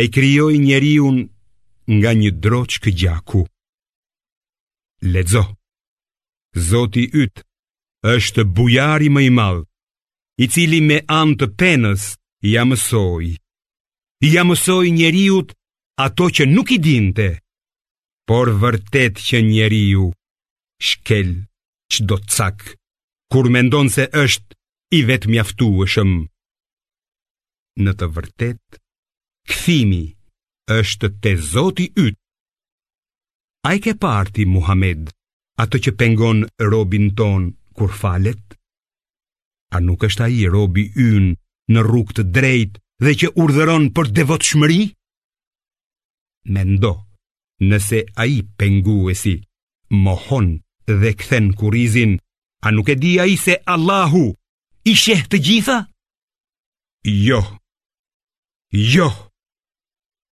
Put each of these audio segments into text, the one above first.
E krijoi njeriun nga një droçkë gjaku. Lexo. Zoti yt është bujari më i madh, i cili me anë të penës ja mësoi. Ja mësoi njeriut ato që nuk i dinte, por vërtet që njeriu shkel çdo cak kur mendon se është i vetëmjaftueshëm. Në të vërtetë, kthimi është te zoti yt. A e ke parë ti, Muhammed, atë që pengon robin tonë kur falet? A nuk është ai robi ynë në rrugë të drejtë dhe që urdhëron për devotshmëri? Mendo, nëse ai penguesi, mohon dhe kthen kurrizin, a nuk e di ai se Allahu I sheh të gjitha? Jo. Jo.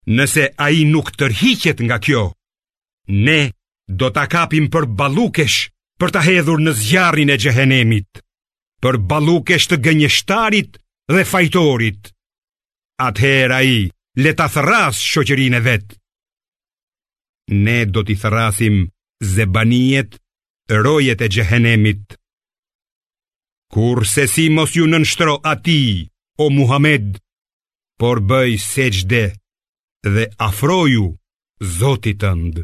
Nëse ai nuk tërhiqet nga kjo, ne do ta kapim për ballukesh për ta hedhur në zjarrin e xhehenemit, për ballukesh të gënjeshtarit dhe fajtorit. Atëherë ai le ta thërrasë shoqërinë e vet. Ne do t'i thërrasim zebaniet, rojet e xhehenemit. Kurrsesi mos iu nënshtro atij, o Muhammed, por bëj sexhde dhe afroju zotit tënd.